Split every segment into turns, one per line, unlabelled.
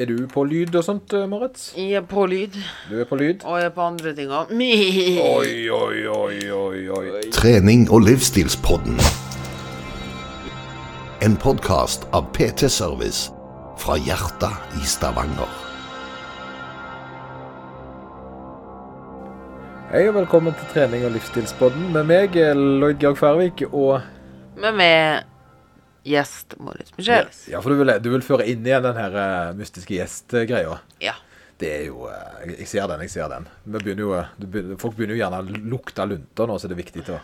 Er du på lyd og sånt, eh, Moritz?
Jeg er på lyd,
Du er på lyd?
og jeg er på andre ting òg.
Oi, oi, oi, oi, oi.
Trening og livsstilspodden. En podkast av PT Service fra hjertet i Stavanger.
Hei og velkommen til trening og livsstilspodden med meg, Lloyd Georg Færvik, og
Med med gjest Moritz Michelis.
Ja, for du vil, du vil føre inn igjen den her eh, mystiske gjestgreia.
Ja.
Det er jo eh, Jeg ser den, jeg ser den. Vi begynner jo, eh, begynner, folk begynner jo gjerne å lukte lunter nå, så det er viktig å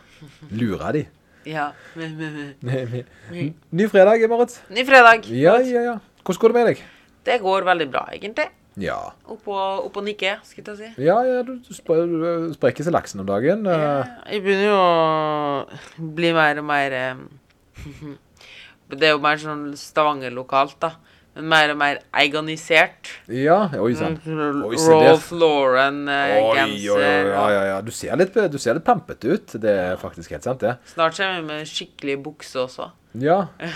lure de.
ja.
Ny fredag, Moritz.
Ny fredag.
Ja, ja, ja. Hvordan går det med deg?
Det går veldig bra, egentlig.
Ja.
Opp og, opp og nikke, skulle jeg si.
Ja, ja, du, spre- du sprekker seg laksen om dagen. Ja,
Jeg begynner jo å bli mer og mer eh, Det er jo mer sånn Stavanger lokalt, da. Men mer og mer eganisert.
Ja, oi sann. Se der.
Rolf Lauren-genser.
oi, ja, ja, ja. Du ser litt, du ser litt pampete ut. Det er faktisk helt sant, det.
Snart kommer vi med skikkelig bukse også.
Ja.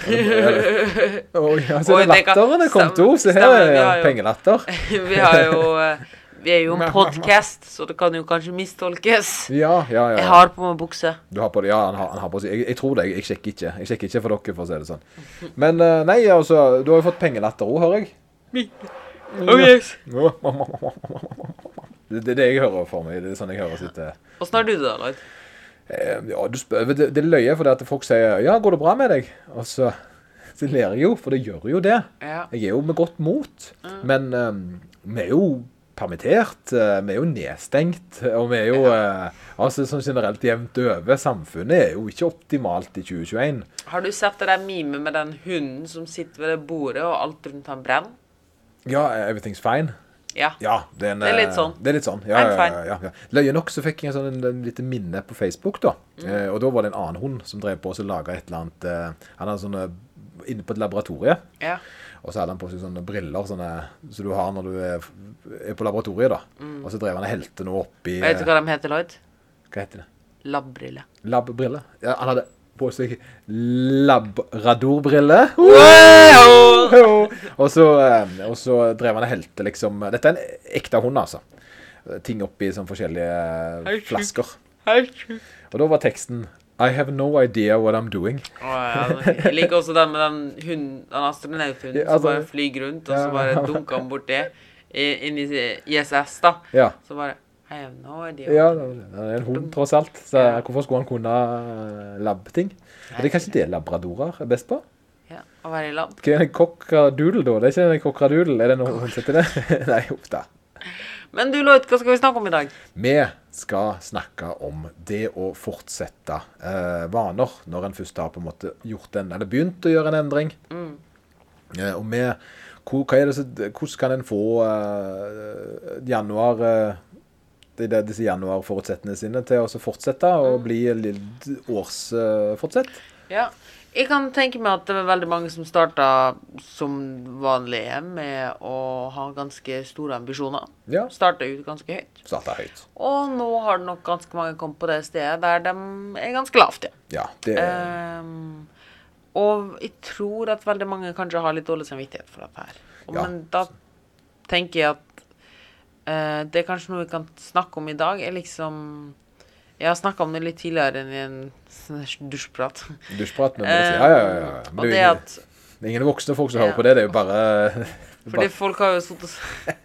Oi, ja,
kan-
latteren er kommet òg. Se her
stemmer, vi
er
har jo-
pengelatter.
Vi har jo eh, Vi er jo en podkast, så det kan jo kanskje mistolkes.
Ja, ja, ja.
Jeg har på meg bukse.
Du har på det, ja, han har, han har på seg. Jeg, jeg tror det. Jeg, jeg sjekker ikke. Jeg sjekker ikke for dere, for å si det sånn. Men eh, nei, altså, du har jo fått pengelatter òg, hører jeg.
Oh, yes.
Det, det er det jeg hører for meg. Det er sånn jeg hører sitte
Åssen har du det, Lloyd?
Eh, Ja, du spør, det, det er løye for det at folk sier 'ja, går det bra med deg?' Og så, så ler jeg jo, for det gjør jo det.
Ja.
Jeg er jo med godt mot. Men um, vi er jo permittert, eh, vi er jo nedstengt, og vi er jo eh, altså sånn generelt jevnt over. Samfunnet er jo ikke optimalt i 2021.
Har du sett det der mime med den hunden som sitter ved det bordet, og alt rundt han brenner?
Ja, everything's fine.
Ja.
Ja, det er, en,
Det er litt
eh,
sånn.
Det er litt sånn, ja,
I'm
ja,
fine.
ja, ja. Løye nok så fikk jeg en sånn en, en lite minne på Facebook da.
Mm.
Eh, og da var det en annen hund som drev på og laga et eller annet eh, Han hadde sånne inne på et laboratorie.
ja.
Og så hadde han på seg sånne briller sånne, som du har når du er, er på laboratoriet. da. Og så drev han og helte noe oppi
Mm. Vet du hva de heter, Lloyd?
Hva heter det?
Labbrille.
Labbriller? Ja, han hadde på seg labradorbriller. og, så, eh, og så drev han og helte liksom Dette er en ekte hund, altså. Ting oppi sånn forskjellige eh, flasker. Og da var teksten I have no idea what I'm doing.
Oh, ja. Jeg liker også den med den hunden, den astronauthunden
Ja, altså-
som bare flyr rundt, og så bare dunker han borti inni ISS, da.
Ja.
Så bare I have no idea.
Ja, det er en hund, tross alt. Så hvorfor skulle han kunne lab-ting? Det er kanskje det labradorer er best på?
Ja, Å være i lab.
Hva er en kokkradoodle, da? Det er ikke en kokkradoodle. Er det noe hun setter det? Nei, opp da.
Men du, Lloyd, hva skal vi snakke om i dag?
Vi skal snakke om det å fortsette eh, vaner når en først har på en måte gjort en, eller begynt å gjøre en endring. Eh, og vi, hvor, det, hvordan kan en få eh, januar, eh, de, de, disse januarforutsetningene sine til å fortsette og bli årsfortsett?
Ja. Jeg kan tenke meg at det var veldig mange som starta som vanlige med å ha ganske store ambisjoner.
Ja.
Starta ut ganske høyt.
Starta høyt.
Og nå har det nok ganske mange kommet på det stedet der de er ganske lavt, ja.
Ja, det
Um, og jeg tror at veldig mange kanskje har litt dårlig samvittighet for dette her. Og,
Ja.
Men da tenker jeg at uh, det er kanskje noe vi kan snakke om i dag, er liksom Jeg har snakka om det litt tidligere enn i en sånn dusjprat.
dusjprat. Men ja, ja, ja, ja. Men det,
det at
det er ingen voksne folk som hører på det. Det er jo bare,
Fordi folk har jo satt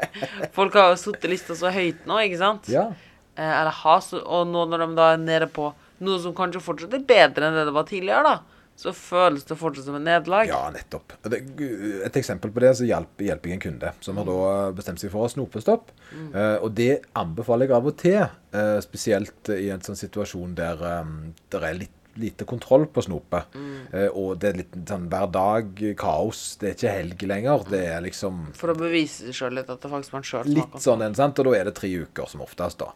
Folk har jo satt lista så høyt nå, ikke sant?
Ja.
Eh, eller har Og nå når de da er nede på noe som kanskje fortsatt er bedre enn det det var tidligere, da, så føles det fortsatt som et nederlag.
Ja, nettopp. Et eksempel på det, så hjelper, hjelper jeg en kunde som har da bestemt seg for å snopestopp. Uh, og det anbefaler jeg av og til, uh, spesielt i en sånn situasjon der um, det er litt lite kontroll på snopet. Eh, og det er litt sånn hver dag kaos. Det er ikke helg lenger. Det er liksom
For å bevise seg sjøl litt at det faktisk man sjøl
litt sånn sant? Og da er det tre uker som oftest, da.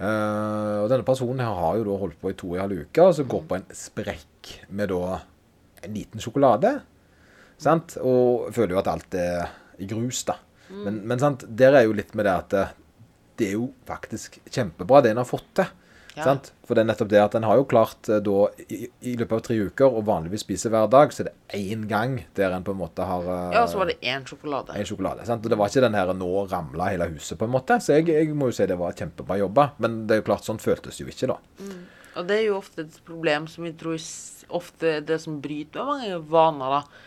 Uh, og denne personen her har jo da holdt på i to og en halv uke, og så går på en sprekk med da en liten sjokolade. Sant? Og føler jo at alt er grus, da. Men, men sant? der er jo litt med det at det, det er jo faktisk kjempebra, det en har fått til.
Ja.
Sant? For det er nettopp det at en har jo klart eh, da i, i løpet av tre uker og vanligvis spiser hver dag, så er det én gang der en på en måte har eh,
Ja, og så var det én sjokolade.
en sjokolade. Sant? Og det var ikke den her 'nå ramla hele huset', på en måte. Så jeg, jeg må jo si det var kjempebra jobba. Men det er jo klart, sånn føltes det jo ikke, da.
Og det er jo ofte et problem som vi tror ofte det som bryter mange vaner, da,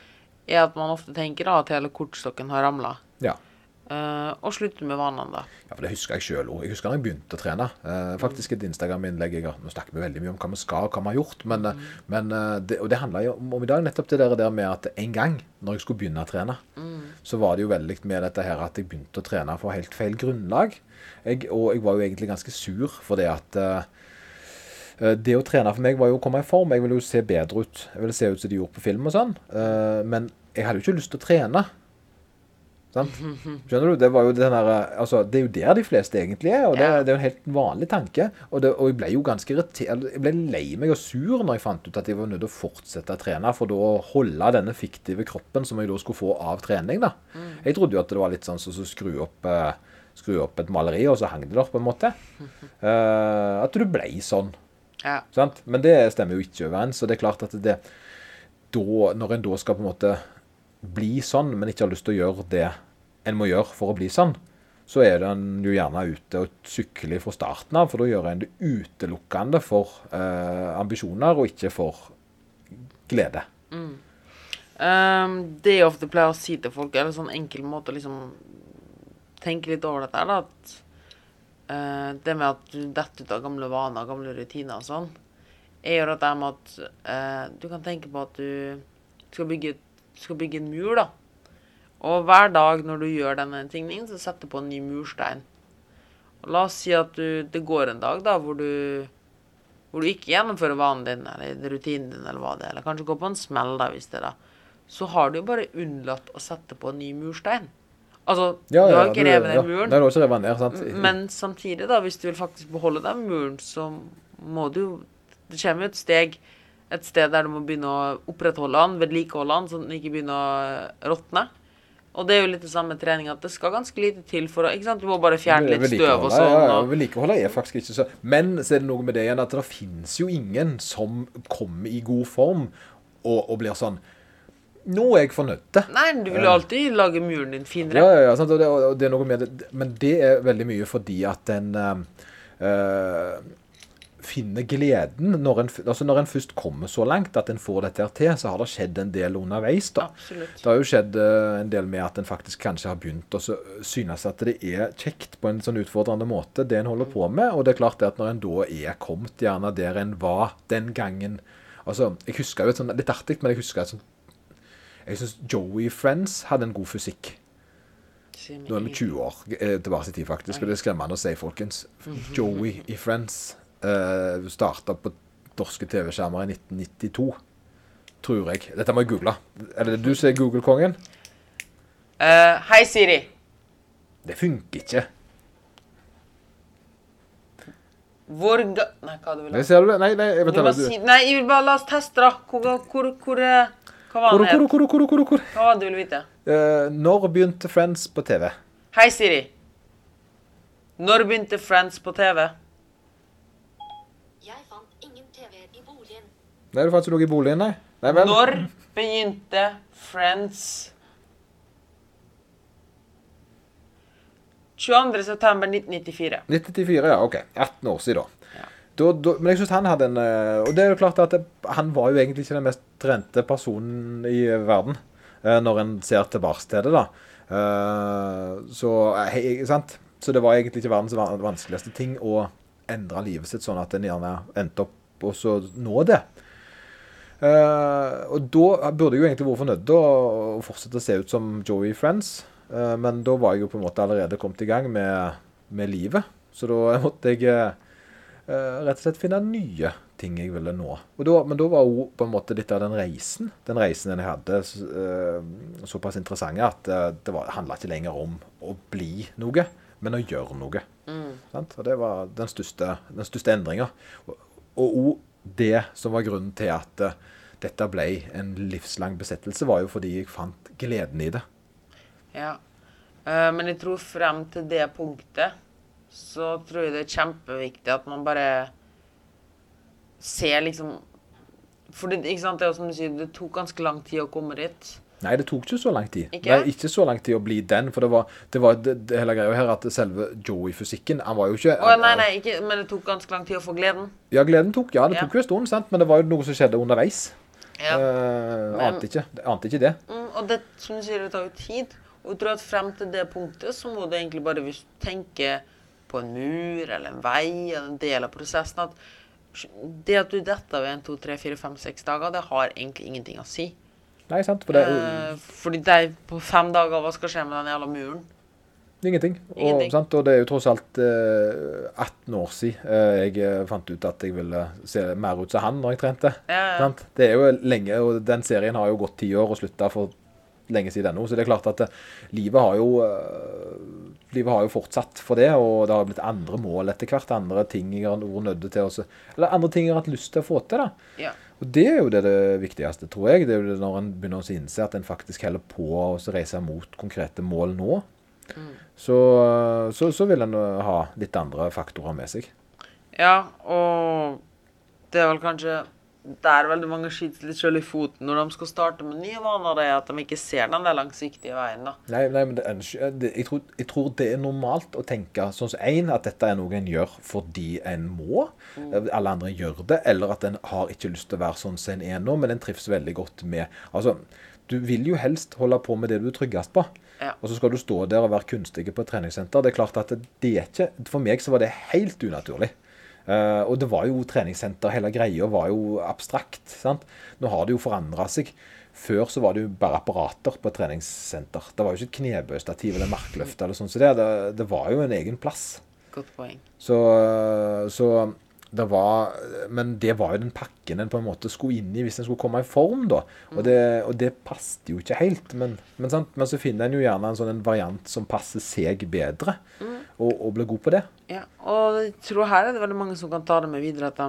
er at man ofte tenker da, at hele kortstokken har ramla.
Ja.
og slutter med vanene, da.
Ja, for Det husker jeg sjøl òg. Jeg husker da jeg begynte å trene. Uh, faktisk et Instagram-innlegg jeg har Nå snakker vi veldig mye om hva vi skal og hva vi har gjort, men, mm. men eh, det, og det handla jo om, om i dag nettopp det der, med at en gang når jeg skulle begynne å trene, så var det jo veldig med dette her at jeg begynte å trene for helt feil grunnlag. Jeg, og jeg var jo egentlig ganske sur for det at eh, eh, det å trene for meg var jo å komme i form. Jeg ville jo se bedre ut. Jeg ville se ut som de gjorde på film og sånn. Eh, men jeg hadde jo ikke lyst til å trene. Sant? Skjønner du? Det, var jo den der, altså, det er jo der de fleste egentlig er, og det, det er jo en helt vanlig tanke. Og, det, og jeg ble jo ganske irritert. Jeg ble lei meg og sur når jeg fant ut at jeg var nødt til å fortsette å trene for da å holde denne fiktive kroppen som jeg da skulle få av trening. da. Jeg trodde jo at det var litt sånn som så skru opp eh, skru opp et maleri, og så hang det der, på en måte. Uh, at du ble sånn.
Ja.
Sant? Men det stemmer jo ikke overens. Og det er klart at det da, når en da skal på en måte bli sånn, men ikke har lyst til å gjøre det en må gjøre for å bli sånn, så er en jo gjerne ute og sykler fra starten av, for da gjør en det utelukkende for eh, ambisjoner og ikke for glede.
Ehm, det jeg ofte pleier å si til folk, eller sånn enkel måte å liksom tenke litt over dette, er at det med at du detter ut av gamle vaner, gamle rutiner og sånn, er jo jeg med at eh, du kan tenke på at du skal bygge, skal bygge en mur, da. Og hver dag når du gjør denne tingningen, så setter du på en ny murstein. Og la oss si at du, det går en dag da, hvor du, hvor du ikke gjennomfører vanen din, eller rutinen din, eller hva det er, eller kanskje går på en smell, da, hvis det er da, så har du jo bare unnlatt å sette på en ny murstein. Altså, du har ikke ned muren.
Har revet ned, sant?
Men samtidig, da, hvis du vil faktisk beholde den muren, så må du Det kommer jo et steg et sted der du må begynne å opprettholde den, vedlikeholde den, sånn at den ikke begynner å eh, råtne. Og det er jo litt det samme med trening, at det skal ganske lite til for å ikke sant? Du må bare fjerne litt støv og sånn.
Ja, ja, vedlikeholdet er faktisk ikke så Men så er det noe med det igjen at det finnes jo ingen som kommer i god form og, og blir sånn Nå er jeg fornøyd.
nei, du vil jo alltid lage muren din finere.
Ja, ja, ja sant? Og, det, og det er noe med det. Men det er veldig mye fordi at en eh, eh, finner gleden når en, altså når en først kommer så langt at en får dette her til, så har det skjedd en del underveis. da.
Absolutt.
Det har jo skjedd eh, en del med at en faktisk kanskje har begynt å synes at det er kjekt på en sånn utfordrende måte, det en holder på med. Og det er klart det at når en da er kommet gjerne der en var den gangen Altså, jeg husker jo et sånt, Litt artig, men jeg husker et sånt Jeg syns Joey Friends hadde en god fysikk. Nå er vi 20 år eh, tilbake i tid, faktisk. Og det er skremmende å si, folkens. Joey i Friends uh, starta på norske TV-skjermer i 1992. Tror jeg. Dette må jeg google. Er det du som er Google-kongen?
Uh, Hei, Siri.
Det funker ikke.
Hvor ga... Nei, hva du vil ha?
Nei, nei, jeg ikke.
si... Nei, jeg vil bare la oss teste, da. Hvor, hvor, hvor, eh, Hva var
Hvor,
den
hvor,
het?
hvor, hvor, hvor, hvor?
Hva var det du ville vite?
Uh, når begynte Friends på TV?
Hei, Siri. Når begynte Friends på TV?
Jeg fant ingen TV i boligen.
Nei, du fant ikke noe i boligen, nei. Nei vel.
Når begynte Friends 22. september 1994.
1994, ja. Ok. 18 år siden, da.
Ja.
Da, da, men jeg synes han hadde en eh, Og det er jo klart at det, han var jo egentlig ikke den mest trente personen i verden, eh, når en ser tilbake til det, da. Eh, så, eh, sant? så det var egentlig ikke verdens vanskeligste ting å endre livet sitt sånn at en gjerne endte opp og så nå det. Og da burde jeg jo egentlig vært fornøyd å fortsette å se ut som Joey Friends. Men da var jeg jo på en måte allerede kommet i gang med, med livet. Så da måtte jeg rett og slett finne nye ting jeg ville nå. Da, men da var jo på en måte litt av den reisen den reisen jeg hadde, eh, såpass interessant at eh, det var- handla ikke lenger om å bli noe, men å gjøre noe. Sant? Og det var den største, den største endringa. Og òg det som var grunnen til at eh, dette ble en livslang besettelse, var jo fordi jeg fant gleden i det.
Ja. Eh, men jeg tror frem til det punktet så tror jeg det er kjempeviktig at man bare ser liksom For det, ikke sant, det er jo som du sier, det tok ganske lang tid å komme dit.
Nei, det tok ikke så lang tid.
Ikke?
Nei, ikke så lang tid å bli den, for det var, det var det, det hele greia her at selve Joey-fysikken Han var jo ikke
Å, nei, nei, ikke, men det tok ganske lang tid å få gleden.
Ja, gleden tok Ja, det
Ja.
tok jo en stund, sant, men det var jo noe som skjedde underveis.
Ja.
Eh,
Men-
ante, ikke, ante ikke det.
Mm, og det, som du sier, det tar jo tid. Og jeg tror at frem til det punktet så må du egentlig bare tenke på en mur eller en vei eller en del av prosessen at det at du detter ved en, to, tre, fire, fem, seks dager, det har egentlig ingenting å si.
Nei, sant, for det
Eh, fordi det er på fem dager, hva skal skje med den jævla muren?
ingenting. Og,
ingenting.
Og det er jo tross alt eh, 18 år siden eh, jeg eh, fant ut at jeg ville se mer ut som han når jeg trente.
Ja, ja.
Sant? Det er jo lenge, og den serien har jo gått ti år og slutta for lenge siden nå. Så det er klart at eh, livet har jo eh, Livet har jo fortsatt for det, og det har blitt andre mål etter hvert. Andre ting jeg har vært nødt til å Eller andre ting jeg har hatt lyst til å få til. da.
Ja.
Og det er jo det, det viktigste, tror jeg. Det er jo når en begynner å innse at en faktisk holder på å reise mot konkrete mål nå. Så, så, så vil en eh, ha litt andre faktorer med seg.
Ja, og det er vel kanskje der veldig mange skyter litt sjøl i foten når de skal starte med nye vaner, det er at de ikke ser den der langsiktige veien. da.
Nei, nei men det, er det, jeg, tror, jeg tror det er normalt å tenke sånn som en, at dette er noe en gjør fordi en må. Alle andre gjør det. Eller at en har ikke lyst til å være sånn som en er nå, men en trives veldig godt med Altså, du vil jo helst holde på med det du er tryggest på.
Ja.
Og så skal du stå der og være kunstig på et treningssenter. Det er klart at det er ikke For meg så var det helt unaturlig. Eh, og det var jo treningssenter, hele greia var jo abstrakt. sant? Nå har det jo forandra seg. Før så var det jo bare apparater på et treningssenter. Det var jo ikke et knebøystativ eller markløft eller sånn. Så det, det, det var jo en egen plass.
Godt poeng.
Så, så det var Men det var jo den pakken en på en måte skulle inn i hvis en skulle komme i form, da. Og det, og det passet jo ikke helt. Men, men, sant? men så finner en jo gjerne en sånn en variant som passer seg bedre, og, og blir god på det.
Ja, og jeg tror her er det veldig mange som kan ta det med videre at de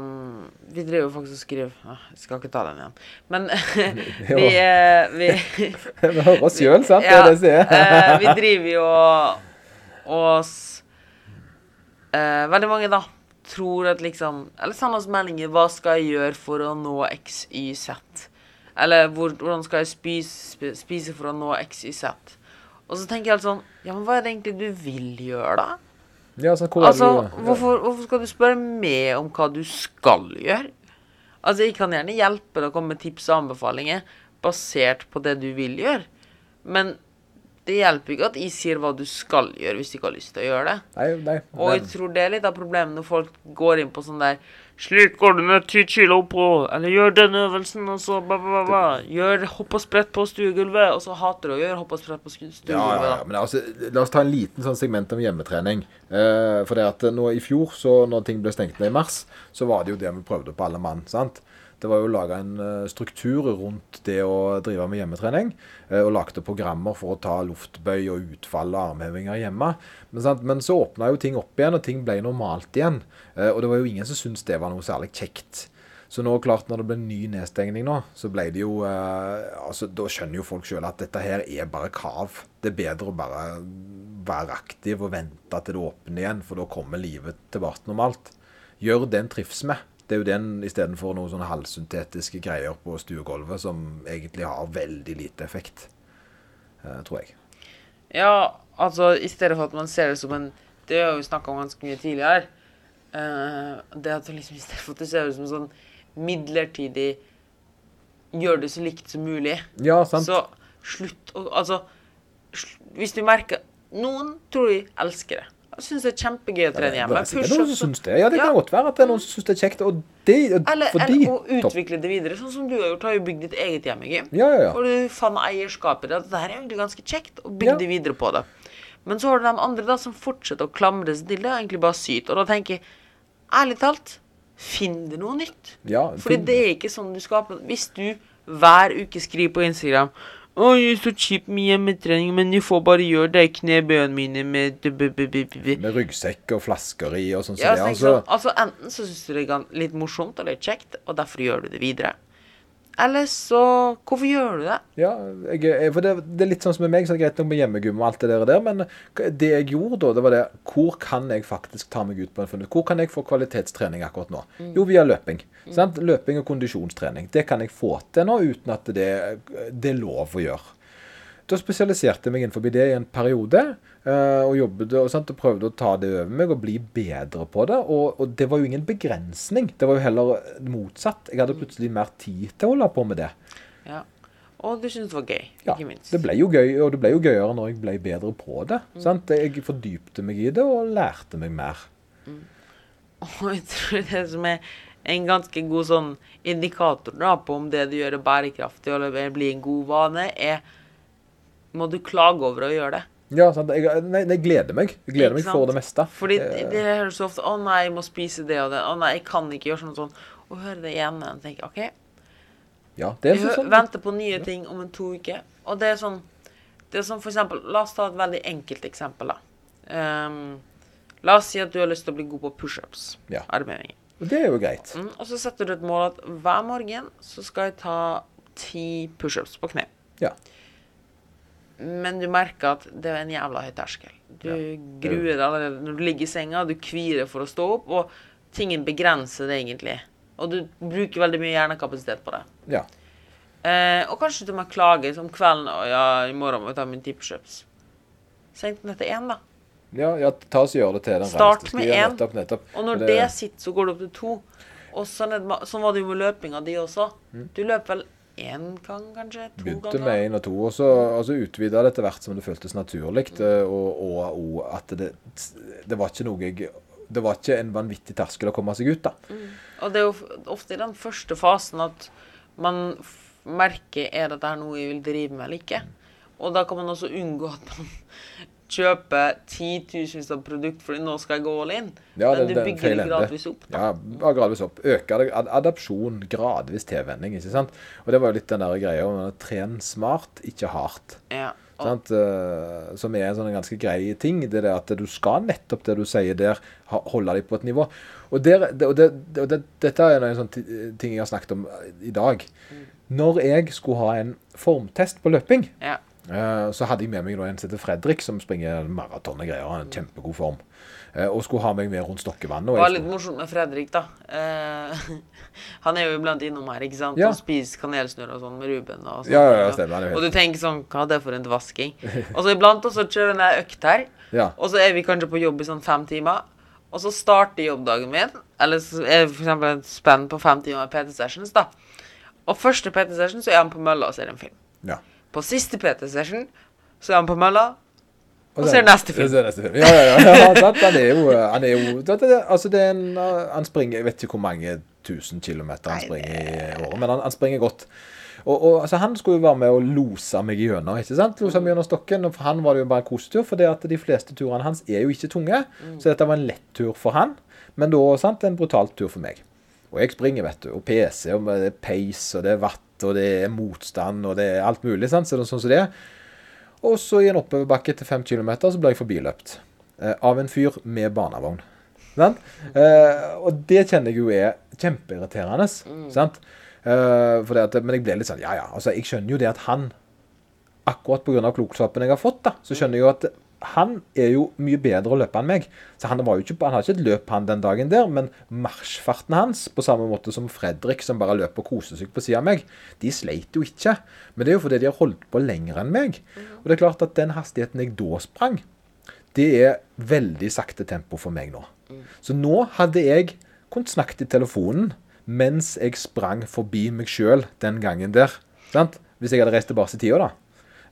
Vi driver jo faktisk og skriver ah, Jeg skal ikke ta den igjen. Men vi, eh, vi
Vi hører oss sjøl, sant? Det er det jeg
eh, vi driver jo og, eh, Veldig mange, da, tror at liksom Eller oss meldinger 'Hva skal jeg gjøre for å nå X, Y, Z?' Eller hvor, 'Hvordan skal jeg spise, spise for å nå X, Y, Z?' Og så tenker jeg helt sånn Ja, men hva er det egentlig du vil gjøre, da?
Ja, så hvor er
Altså, hvorfor, hvorfor skal du spørre meg om hva du skal gjøre? Altså, jeg kan gjerne hjelpe deg å komme med tips og anbefalinger basert på det du vil gjøre. Men det hjelper ikke at jeg sier hva du skal gjøre, hvis du ikke har lyst til å gjøre det.
Nei, nei.
Og jeg tror det er litt av problemet når folk går inn på sånn der Slik går du ned ti kilo på, eller gjør den øvelsen, og så ba, ba, ba. Gjør hopp og sprett på stuegulvet, og så hater du å gjøre hopp og sprett på stuegulvet.
Ja, ja,
ja,
men altså, La oss ta en liten sånn segment om hjemmetrening. Eh, for det at nå I fjor, så når ting ble stengt ned i mars, så var det jo det vi prøvde på alle mann. sant? Det var jo laga en eh, struktur rundt det å drive med hjemmetrening. eh, og lagde programmer for å ta luftbøy og utfall og armhevinger hjemme. Men, men så åpna jo ting opp igjen, og ting ble normalt igjen. Eh, og det var jo ingen som syntes det var noe særlig kjekt. Så nå, klart, når det ble ny nedstengning nå, så ble det jo altså, Da skjønner jo folk sjøl at dette her er bare krav. Det er bedre å bare være aktiv og vente til det åpner igjen, for da kommer livet tilbake normalt. Gjør det en trives med. Det er jo den istedenfor noen sånne halvsyntetiske greier på stuegulvet som egentlig har veldig lite effekt, eh, tror jeg.
Ja, altså i stedet for at man ser det som en Det har vi snakka om ganske mye tidligere. eh, det at du liksom i stedet for at du ser det som sånn midlertidig Gjør det så likt som mulig.
Ja, sant.
Så slutt å Altså, hvis du merker Noen tror de elsker det. Jeg syns det er kjempegøy å
det
trene hjemme.
er noen som syns det. Ja, det kan
Ja.
godt være at det er noen som syns det er kjekt. Og det,
eller,
for
eller
de,
å utvikle det videre, sånn som du har gjort. Har jo bygd ditt eget hjem gym.
Ja, ja, ja.
Og du fant eierskapet i det. det her er egentlig ganske kjekt, og bygde videre på det. Men så har du de andre da som fortsetter å klamre seg til det, og egentlig bare syter. Og da tenker jeg, ærlig talt, finn det noe nytt.
Ja,
Fordi det er ikke sånn du skaper Hvis du hver uke skriver på Instagram å, jeg er så kjip med hjemmetrening, men jeg får bare gjøre de knebøyene mine med
Med ryggsekk og flasker i og sånn som
ja,
det.
så
Altså,
sånn, altså Enten så syns du det er litt morsomt eller kjekt, og derfor gjør du det videre. Eller så Hvorfor gjør du det?
Ja, jeg, for det, det er litt sånn som med meg, så er det greit nok med hjemmegym og alt det der, men det jeg gjorde da, det var det Hvor kan jeg faktisk ta meg ut på en funnet? Hvor kan jeg få kvalitetstrening akkurat nå? Jo, via løping. Sant? Løping og kondisjonstrening. Det kan jeg få til nå uten at det, det er lov å gjøre. Da spesialiserte jeg meg innenfor det i en periode, eh, og jobbet og, sant, og prøvde å ta det over meg og bli bedre på det. Og, og det var jo ingen begrensning. Det var jo heller motsatt. Jeg hadde plutselig mer tid til å holde på med det.
Ja. Og du syntes det var gøy,
Ja,
ikke minst.
det ble jo gøy, og det ble jo gøyere når jeg ble bedre på det. Sant? Jeg fordypte meg i det og lærte meg mer.
Og jeg tror det som er en ganske god sånn indikator da, på om det du gjør er bærekraftig eller blir en god vane, er Må du klage over å gjøre det?
Ja, sant? Jeg, nei, jeg gleder meg. Jeg gleder meg for det meste.
Fordi
Eh,
det det høres så ofte 'Å nei, jeg må spise det og det'. 'Å nei, jeg kan ikke gjøre sånn og sånn'. Og høre det igjen og tenke OK,
ja, det er
vi
sånn.
venter på nye ting om en to uker. Og det er sånn Det er sånn for eksempel La oss ta et veldig enkelt eksempel, da. Um, la oss si at du har lyst til å bli god på pushups.
Ja.
Armheving.
Og det er jo greit.
Mm, og så setter du et mål at hver morgen så skal jeg ta ti pushups på kne.
Ja.
Men du merker at det er en jævla høy terskel. Du gruer deg allerede når du ligger i senga, du kvier for å stå opp, og tingen begrenser det egentlig. Og du bruker veldig mye hjernekapasitet på det.
ja.
Eh, og kanskje du må klage om kvelden og ja, i morgen må jeg ta min tippshops. Senk den til én, da.
Ja, ja, ta oss og gjør det til den
Start med
Ja,
én. Og når
det...
det, sitter, så går det opp til to. Og sånn, sånn var det jo med løpinga di også. Du løp vel én gang, kanskje? To
Begynte
ganger?
med én og to, og så, altså, utvida det etter hvert som det føltes naturlig. eh, Og, og, og at det, det var ikke noe jeg Det var ikke en vanvittig terskel å komme seg ut, da.
Og det er jo ofte i den første fasen at man merker er dette her noe jeg vil drive med eller ikke. Og da kan man også unngå at man kjøper titusenvis av produkt fordi nå skal jeg gå all in.
Ja,
Men
det-
du
det er
bygger det gradvis opp. Da.
Ja, gradvis opp. Øke det. Ad adopsjon, gradvis tilvenning, ikke sant. Og det var jo litt den der greia om å trene smart, ikke hardt.
Ja. Og,
Sant? Eh, Som er en sånn ganske grei ting. Det er at du skal nettopp det du sier der, holde deg på et nivå. Og, der, og, det, det, og det, dette er en sånn ti- ting jeg har snakket om i dag. Når jeg skulle ha en formtest på løping,
ja.
Eh, Så hadde jeg med meg en som heter Fredrik, som springer maraton og greier. En kjempegod form. Eh, Og skulle ha meg med rundt Stokkevannet.
Det var litt morsomt med Fredrik, da. Eh, han er jo iblant innom her, ikke sant?
Ja.
Og spiser kanelsnurr og sånn med Ruben. Og, sånt,
Ja, ja, stemmer, er
og du tenker sånn Hva er det for en dvasking? og så iblant også kjører han økt her.
Ja.
Og så er vi kanskje på jobb i sånn fem timer. Og så starter jobbdagen min, eller så er det eksempel et spenn på fem timer PT-sessions, da. Og første PT-session så er han på mølla og ser en film.
Ja.
På siste PT-session så er han på mølla og
så-
ser neste film.
Er neste film. Ja, ja, ja. ja? Han er jo, han er jo det, det, Altså, det er en, han springer Jeg vet ikke hvor mange tusen kilometer han springer i året, men han, han springer godt. Og, og altså, Han skulle jo være med og lose meg gjennom. ikke sant? Lose meg gjennom stokken, og For han var det jo bare en kosetur, for det at de fleste turene hans er jo ikke tunge. Så dette var en lett tur for han, men da sant, en brutal tur for meg. Og jeg springer, vet du. Og PC, og det er pace, og det er vatt, og det er motstand, og det er alt mulig. sant? Så det er sånn som det er. Og så i en oppoverbakke til fem kilometer så ble jeg forbiløpt eh, av en fyr med barnevogn. Sant? Eh, og det kjenner jeg jo er kjempeirriterende. Sant? Eh, at, men jeg ble litt sånn Ja, ja. altså Jeg skjønner jo det at han Akkurat pga. klokskapen jeg har fått, da, så skjønner jeg jo at han er jo mye bedre å løpe enn meg. Så han, var jo ikke, han har ikke et løp han den dagen der, men marsjfarten hans, på samme måte som Fredrik, som bare løper og koser seg på sida av meg, de sleit jo ikke. Men det er jo fordi de har holdt på lenger enn meg. Og det er klart at den hastigheten jeg da sprang, det er veldig sakte tempo for meg nå. Så nå hadde jeg kunnet snakket i telefonen mens jeg sprang forbi meg sjøl den gangen der. Sant? Hvis jeg hadde reist tilbake i tida, da.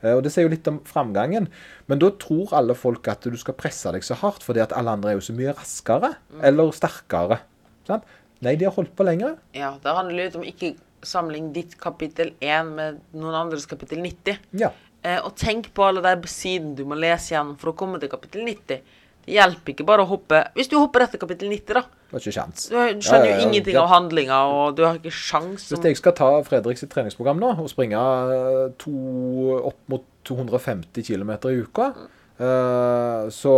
Eh, Og Det sier jo litt om framgangen. Men da tror alle folk at du skal presse deg så hardt fordi at alle andre er jo så mye raskere eller sterkere. Sant? Nei, de har holdt på lenger.
Ja, det handler litt om ikke samling ditt kapittel 1 med noen andres kapittel 90.
Ja.
Eh, og tenk på alle de sidene du må lese gjennom for å komme til kapittel 90. Det hjelper ikke bare å hoppe Hvis du hopper etter kapittel 90, da.
Det var ikke sjans.
Du skjønner jo
ja.
ingenting av handlinga, og du har ikke sjans
Hvis jeg skal ta Fredriks treningsprogram nå og springe eh, to, opp mot 250 km i uka, eh, så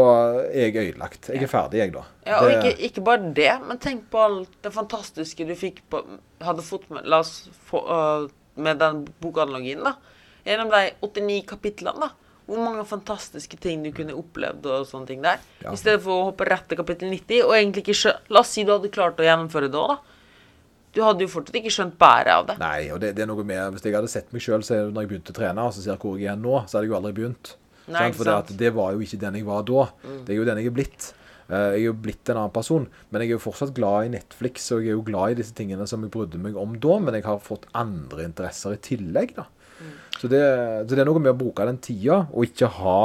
er jeg ødelagt. Jeg er ferdig, jeg, da.
Ja, og ikke, ikke bare det, men tenk på alt det fantastiske du fikk på Hadde fått med La oss få, uh, med den bokanalogien, da. Gjennom de 89 kapitlene, da. Hvor mange fantastiske ting du kunne opplevd og sånne ting der.
Ja.
I stedet for å hoppe rett til kapittel 90 og egentlig ikke skjø... La oss si du hadde klart å gjennomføre det òg, da. Du hadde jo fortsatt ikke skjønt bæret av det.
Nei, og det, det er noe med Hvis jeg hadde sett meg sjøl når jeg begynte å trene, og så ser jeg hvor jeg er nå, så hadde jeg jo aldri begynt.
Nei,
Sant? For det, det var jo ikke den jeg var da. Det er jo den jeg er blitt. Eh, Jeg er jo blitt en annen person, men jeg er jo fortsatt glad i Netflix, og jeg er jo glad i disse tingene som jeg brydde meg om da, men jeg har fått andre interesser i tillegg, da. Så, det, så det er noe med å bruke den tida, og ikke ha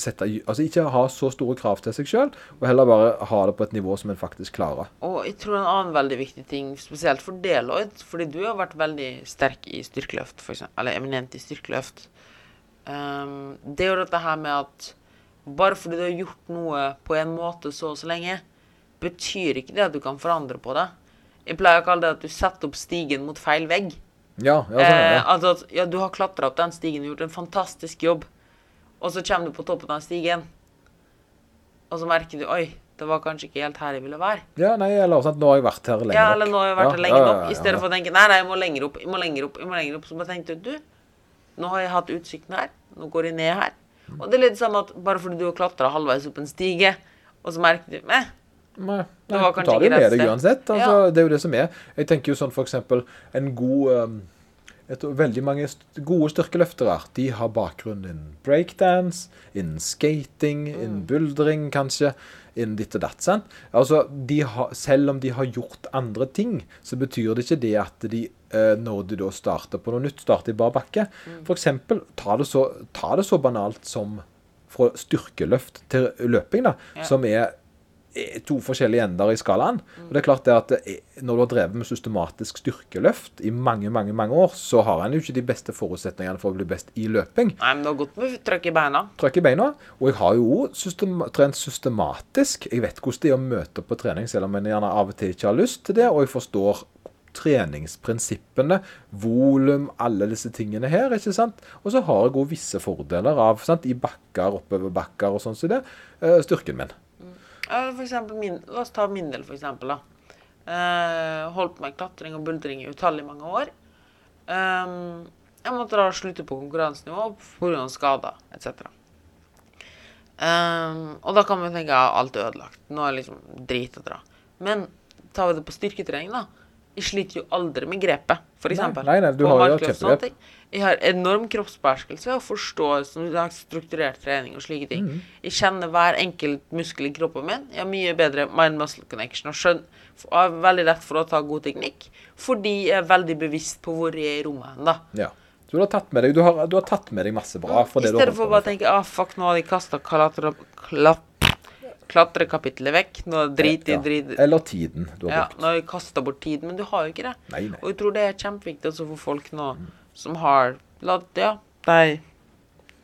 sette, altså ikke ha så store krav til seg sjøl, og heller bare ha det på et nivå som en faktisk klarer.
Og jeg tror en annen veldig viktig ting, spesielt for Deloitte, fordi du har vært veldig sterk i styrkeløft, for eller eminent i styrkeløft, um, det er jo dette her med at bare fordi du har gjort noe på en måte så og så lenge, betyr ikke det at du kan forandre på det. Jeg pleier å kalle det at du setter opp stigen mot feil vegg.
Ja, ja, sånn er
Eh, altså at ja, du har klatra opp den stigen og gjort en fantastisk jobb, og så kommer du på toppen av stigen, og så merker du Oi, det var kanskje ikke helt her jeg ville være.
Ja, nei, eller sant, nå har jeg vært her lenge
Ja,
nok.
eller nå har jeg vært
Ja,
her lenge
ja, ja,
nok. I stedet
ja.
for å tenke nei, nei, jeg må lenger opp, jeg må lenger opp, jeg må lenger opp. Så bare tenkte du, nå har jeg hatt utsikten her, nå går jeg ned her. Og det er litt samme at bare fordi du har klatra halvveis opp en stige, og så merker du Meh,
Nei, nei, du tar det jo med deg uansett. Altså,
Ja.
Det er jo det som er. Jeg tenker jo sånn for eksempel en god um, jeg Veldig mange st gode styrkeløftere de har bakgrunn innen breakdance, innen skating,
Mm.
innen buldring kanskje, innen ditt og datt. sant? Altså, de har, Selv om de har gjort andre ting, så betyr det ikke det at de eh, når de da starter på noe nytt, starter i bar bakke.
Mm.
Eksempel, ta det, så, ta det så banalt som fra styrkeløft til løping, da,
Ja.
som er to forskjellige ender i skalaen. Og det er klart det at er- Når du har drevet med systematisk styrkeløft i mange mange, mange år, så har en jo ikke de beste forutsetningene for å bli best i løping.
nei, men det har gått med trøkk i beina.
Trøkk i beina. Og jeg har jo system, trent systematisk. Jeg vet hvordan det er å møte opp på trening, selv om en gjerne av og til ikke har lyst til det. Og jeg forstår treningsprinsippene, volum, alle disse tingene her. ikke sant? Og så har jeg òg visse fordeler av, sant, i bakker, oppoverbakker og sånn som det, eh, styrken min.
For min, la oss ta min del, for eksempel. da. Eh, holdt på med klatring og buldring i utallige mange år. Um, jeg måtte da slutte på konkurransenivå pga. skader etc. Um, og da kan man tenke at alt er ødelagt. Nå er det liksom drit å dra. Men tar vi det på styrketrening, da. Jeg sliter jo aldri med grepet, for
Nei,
eksempel.
nei, nei, du har jo kjempegrep.
Jeg har enorm kroppsbeherskelse og forståelse av strukturert trening og slike ting.
Mm.
Jeg kjenner hver enkelt muskel i kroppen min. Jeg har mye bedre mind-muscle connection og skjønner, har veldig lett for å ta god teknikk, fordi jeg er veldig bevisst på hvor jeg er i rommet hen, da.
Ja. Så du har tatt med deg, du har, du har tatt med deg masse bra.
I
det du
stedet
har
for å bare tenke ah, fuck, nå har de kasta klatre, kapitlet vekk. Nå drit i
Ja.
drit
Eller tiden du har
Ja,
brukt.
nå har jeg kasta bort tiden, men du har jo ikke det.
Nei, nei.
Og jeg tror det er kjempeviktig altså, for folk nå som har la, ja, de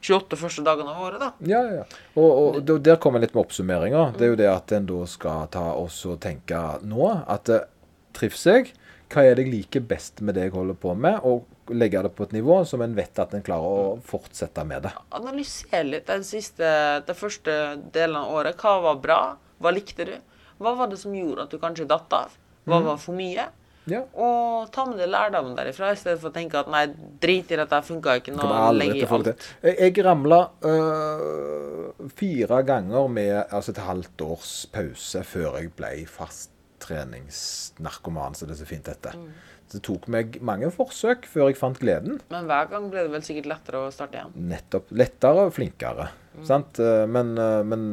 28 første dagene av året, da.
Ja, ja. Og, og der kommer litt med oppsummeringa. Det er jo det at en da skal ta oss og tenke nå at eh, trives jeg? Hva er det jeg liker best med det jeg holder på med? Og legge det på et nivå som en vet at en klarer å fortsette med det.
Analyser litt den siste, den første delen av året. Hva var bra? Hva likte du? Hva var det som gjorde at du kanskje datt av? Hva
Mhm.
var for mye?
Ja.
Og ta med deg lærdommen derifra, i stedet for å tenke at nei, drit i dette, funka ikke. Nå
i
legger jeg
det
alt.
Jeg, jeg ramla øh, fire ganger med altså et halvt års pause før jeg ble fast treningsnarkoman, som det så fint heter.
Mm.
Det tok meg mange forsøk før jeg fant gleden.
Men hver gang ble det vel sikkert lettere å starte igjen.
Nettopp. Lettere og flinkere. Sant? Eh, Men, eh, men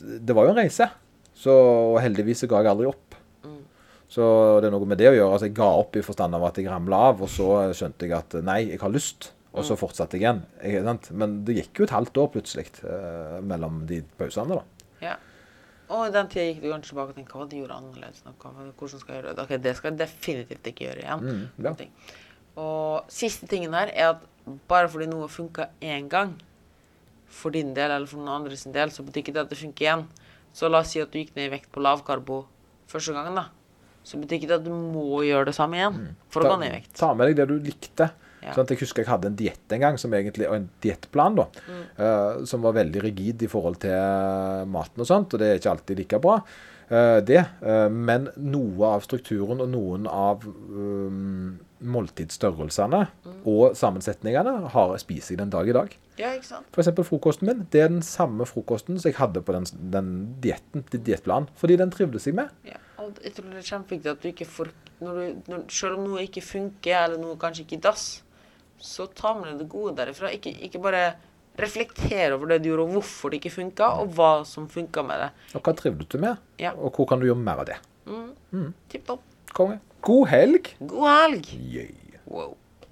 det var jo en reise. Så og heldigvis så ga jeg aldri opp. Så det er noe med det å gjøre. Altså, jeg ga opp i forstand av at jeg ramla av, og så skjønte jeg at nei, jeg har lyst. Og så fortsatte jeg igjen. Men det gikk jo et halvt år plutselig eh, mellom de pausene, da.
Ja. Og i den tida gikk du kanskje tilbake og tenkte hva de gjorde annerledes? Noe. Hvordan skal jeg gjøre det? Ok, det skal jeg definitivt ikke gjøre igjen.
Mm, ja.
Og siste tingen her er at bare fordi noe funka én gang, for din del eller for noen andres del, så betyr ikke det at det funker igjen. Så la oss si at du gikk ned i vekt på lavkarbo første gangen, da. Så betyr ikke det at du må gjøre det samme igjen for å gå ned i vekt.
Mm. Ta med deg det du likte.
Ja.
Sånn jeg husker jeg hadde en diett en gang, som egentlig, og en diettplan, da,
Mm.
uh, som var veldig rigid i forhold til maten og sånt, og det er ikke alltid like bra. Uh, det. uh, men noe av strukturen og noen av um, måltidsstørrelsene og sammensetningene har spiser jeg den dag i dag.
Ja, ikke sant?
For eksempel frokosten min. Det er den samme frokosten som jeg hadde på den, den dietten, diettplanen. Fordi den trivdes jeg med.
Ja, og jeg tror det er kjempeviktig at du ikke får når du, når, Selv om noe ikke funker, eller noe kanskje ikke dass, så ta med deg det gode derifra. Ikke, ikke bare reflektere over det du gjorde, og hvorfor det ikke funka, og hva som funka med det.
Og hva trivdes du med?
Ja.
Og hvor kan du gjøre mer av det?
Tipp topp.
Konge. God helg!
God helg!
Yeah.
Wow.